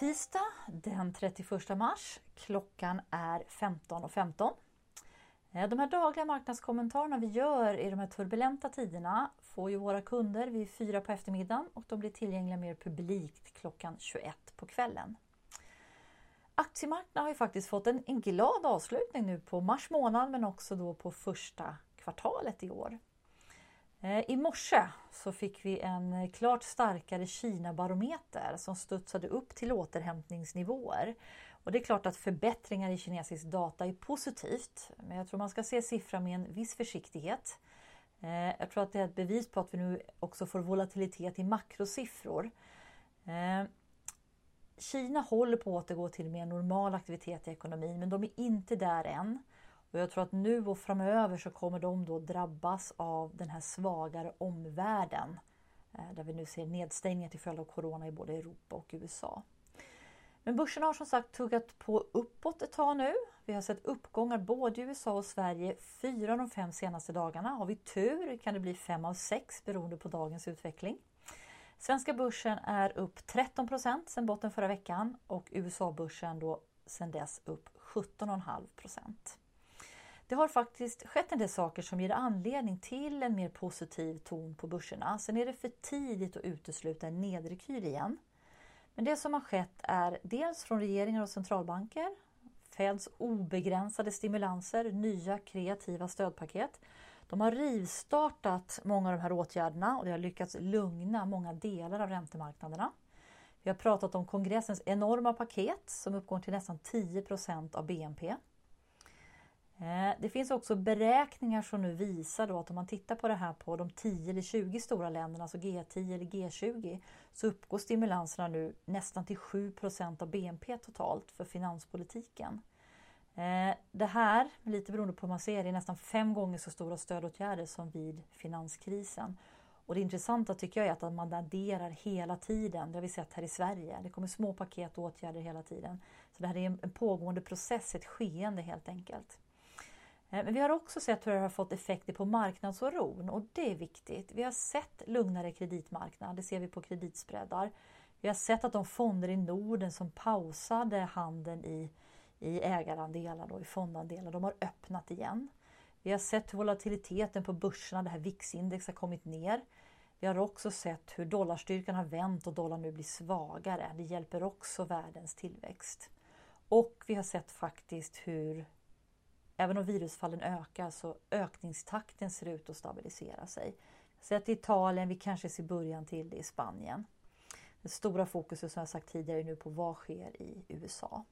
tisdag den 31 mars. Klockan är 15.15. 15. Eh, de här dagliga marknadskommentarerna vi gör i de här turbulenta tiderna får ju våra kunder vid fyra på eftermiddagen och de blir tillgängliga mer publikt klockan 21 på kvällen. Aktiemarknaden har ju faktiskt fått en, en glad avslutning nu på mars månad men också då på första kvartalet i år. Eh, I morse så fick vi en eh, klart starkare Kina-barometer som studsade upp till återhämtningsnivåer. Och det är klart att förbättringar i kinesisk data är positivt, men jag tror man ska se siffran med en viss försiktighet. Eh, jag tror att det är ett bevis på att vi nu också får volatilitet i makrosiffror. Kina håller på att återgå till mer normal aktivitet i ekonomin, men de är inte där än. Och jag tror att nu och framöver så kommer de då drabbas av den här svagare omvärlden. Eh, där vi nu ser nedstängningar till följd av Corona i både Europa och USA. Men börsen har som sagt tuggat på uppåt ett tag nu. Vi har sett uppgångar både i USA och Sverige fyra av de fem senaste dagarna. Har vi tur kan det bli fem av sex beroende på dagens utveckling. Svenska börsen är upp 13 procent sedan botten förra veckan och USA-börsen då sedan dess upp 17,5 procent. Det har faktiskt skett en del saker som ger anledning till en mer positiv ton på börserna. Sen är det för tidigt att utesluta en nedrekyl igen. Men det som har skett är dels från regeringar och centralbanker, Feds obegränsade stimulanser, nya kreativa stödpaket. De har rivstartat många av de här åtgärderna och det har lyckats lugna många delar av räntemarknaderna. Vi har pratat om kongressens enorma paket som uppgår till nästan 10% av BNP. Eh, det finns också beräkningar som nu visar då att om man tittar på det här på de 10 eller 20 stora länderna, alltså G10 eller G20, så uppgår stimulanserna nu nästan till 7% av BNP totalt för finanspolitiken. Eh, det här, lite beroende på hur man ser är nästan fem gånger så stora stödåtgärder som vid finanskrisen. Och det intressanta tycker jag är att man adderar hela tiden. Det har vi sett här i Sverige. Det kommer små paket och åtgärder hela tiden. Så det här är en pågående process, ett skeende helt enkelt. Eh, men vi har också sett hur det har fått effekter på marknadsoron och det är viktigt. Vi har sett lugnare kreditmarknad, det ser vi på kreditspreadar. Vi har sett att de fonder i Norden som pausade handeln i, i ägarandelar, då, i fondandelar, de har öppnat igen. Vi har sett hur volatiliteten på börserna, det här VIX-index, har kommit ner. Vi har också sett hur dollarstyrkan har vänt och dollarn nu blir svagare. Det hjälper också världens tillväxt. Och vi har sett faktiskt hur Även om virusfallen ökar så ökningstakten ser ut att stabilisera sig. Sett i Italien, vi kanske ser början till det i Spanien. Det stora fokuset som jag sagt tidigare är nu på vad sker i USA.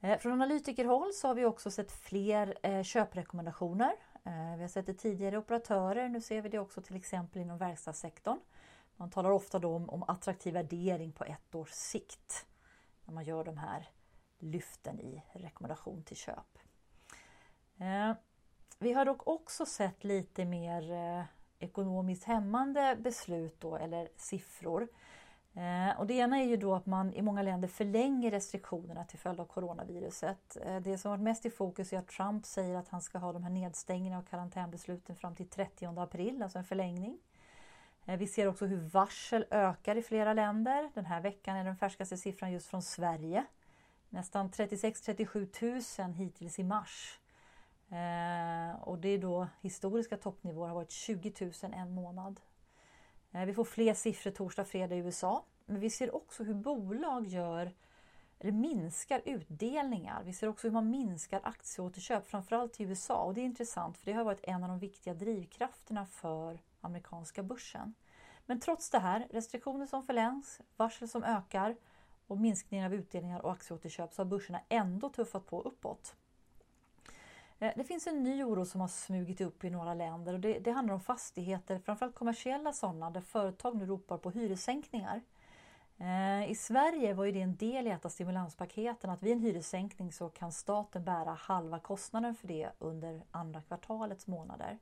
Eh, från analytikerhåll så har vi också sett fler eh, köprekommendationer. Eh, vi har sett det tidigare i operatörer, nu ser vi det också till exempel inom verkstadssektorn. Man talar ofta då om, om attraktiv värdering på ett års sikt när man gör de här lyften i rekommendation till köp. Eh, vi har dock också sett lite mer eh, ekonomiskt hämmande beslut då, eller siffror. Eh, och det ena är ju då att man i många länder förlänger restriktionerna till följd av coronaviruset. Det som varit mest i fokus är att Trump säger att han ska ha de här nedstängningarna och karantänbesluten fram till 30 april, alltså en förlängning. Vi ser också hur varsel ökar i flera länder. Den här veckan är den färskaste siffran just från Sverige. Nästan 36-37 000 hittills i mars. Eh, och det är då historiska toppnivåer har varit 20 000 en månad. Eh, vi får fler siffror torsdag, fredag i USA. Men vi ser också hur bolag gör eller minskar utdelningar. Vi ser också hur man minskar aktieåterköp, framförallt i USA. Och det är intressant för det har varit en av de viktiga drivkrafterna för amerikanska börsen. Men trots det här, restriktioner som förlängs, varsel som ökar och minskning av utdelningar och aktieåterköp så har börserna ändå tuffat på uppåt. Eh, det finns en ny oro som har smugit upp i några länder och det, det handlar om fastigheter, framförallt kommersiella sådana, där företag nu ropar på hyressänkningar. Eh, I Sverige var ju det en del i ett av stimulanspaketen att vid en hyressänkning så kan staten bära halva kostnaden för det under andra kvartalets månader.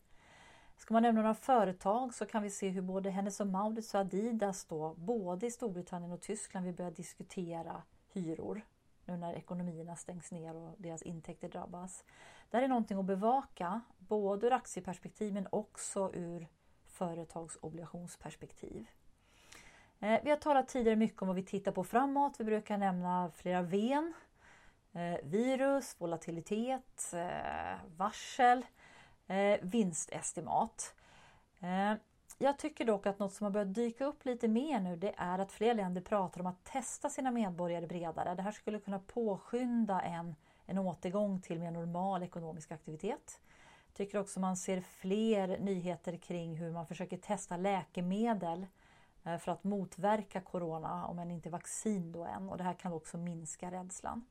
Ska man nämna några företag så kan vi se hur både Hennes Mauritz och Adidas då, både i Storbritannien och Tyskland vill börja diskutera hyror nu när ekonomierna stängs ner och deras intäkter drabbas. Det här är någonting att bevaka, både ur aktieperspektiv men också ur företagsobligationsperspektiv. Eh, vi har talat tidigare mycket om vad vi tittar på framåt. Vi brukar nämna flera ven. Eh, virus, volatilitet, eh, varsel, vinstestimat. Jag tycker dock att något som har börjat dyka upp lite mer nu det är att fler länder pratar om att testa sina medborgare bredare. Det här skulle kunna påskynda en, en återgång till mer normal ekonomisk aktivitet. Jag tycker också man ser fler nyheter kring hur man försöker testa läkemedel eh, för att motverka corona, om än inte vaccin då än. Och det här kan också minska rädslan.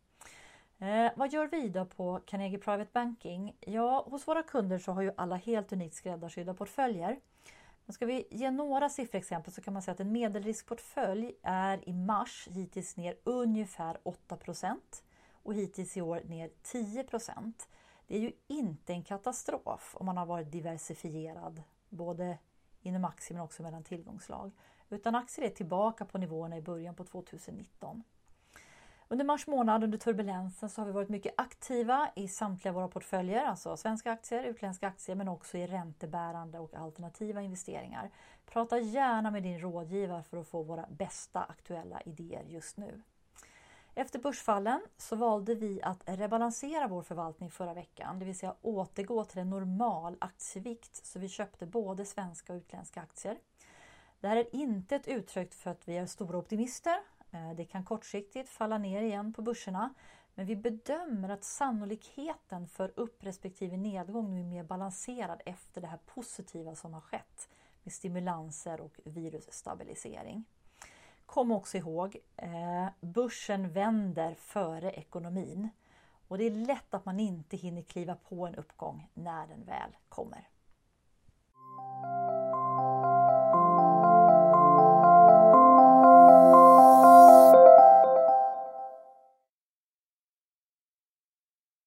Eh, vad gör vi då på Carnegie Private Banking? Ja, hos våra kunder så har ju alla helt unikt skräddarsydda portföljer. Men ska vi ge några sifferexempel så kan man säga att en medelriskportfölj är i mars hittills ner ungefär 8% och hittills i år ner 10% Det är ju inte en katastrof om man har varit diversifierad både inom aktier men också mellan tillgångslag. Utan aktier är tillbaka på nivåerna i början på 2019. Under mars månad under turbulensen så har vi varit mycket aktiva i samtliga våra portföljer, alltså svenska aktier, utländska aktier men också i räntebärande och alternativa investeringar. Prata gärna med din rådgivare för att få våra bästa aktuella idéer just nu. Efter börsfallen så valde vi att rebalansera vår förvaltning förra veckan, det vill säga återgå till en normal aktievikt. Så vi köpte både svenska och utländska aktier. Det här är inte ett uttryck för att vi är stora optimister. Eh, det kan kortsiktigt falla ner igen på börserna. Men vi bedömer att sannolikheten för upp respektive nedgång nu är mer balanserad efter det här positiva som har skett med stimulanser och virusstabilisering. Kom också ihåg, eh, börsen vänder före ekonomin. Och det är lätt att man inte hinner kliva på en uppgång när den väl kommer.